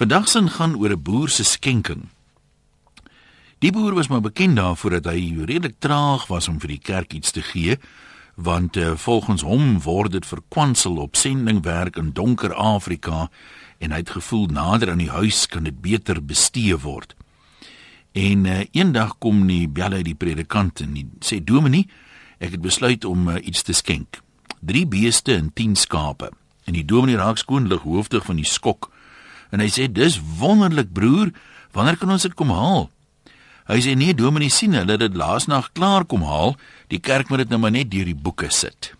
Vandag se gaan oor 'n boer se skenking. Die boer was maar bekend daarvoor dat hy redelik traag was om vir die kerk iets te gee, want uh, volgens hom word dit verkwansel op sendingwerk in donker Afrika en hy het gevoel nader aan die huis kan dit beter bestee word. En uh, eendag kom die bel uit die predikant en die, sê dominee, ek het besluit om uh, iets te skenk. 3 beeste en 10 skape. En die dominee raak skoon lig hoofdig van die skok. En hy sê dis wonderlik broer, wanneer kan ons dit kom haal? Hy sê nee dominee sien hulle dit laasnag klaar kom haal, die kerk moet dit nou maar net deur die boeke sit.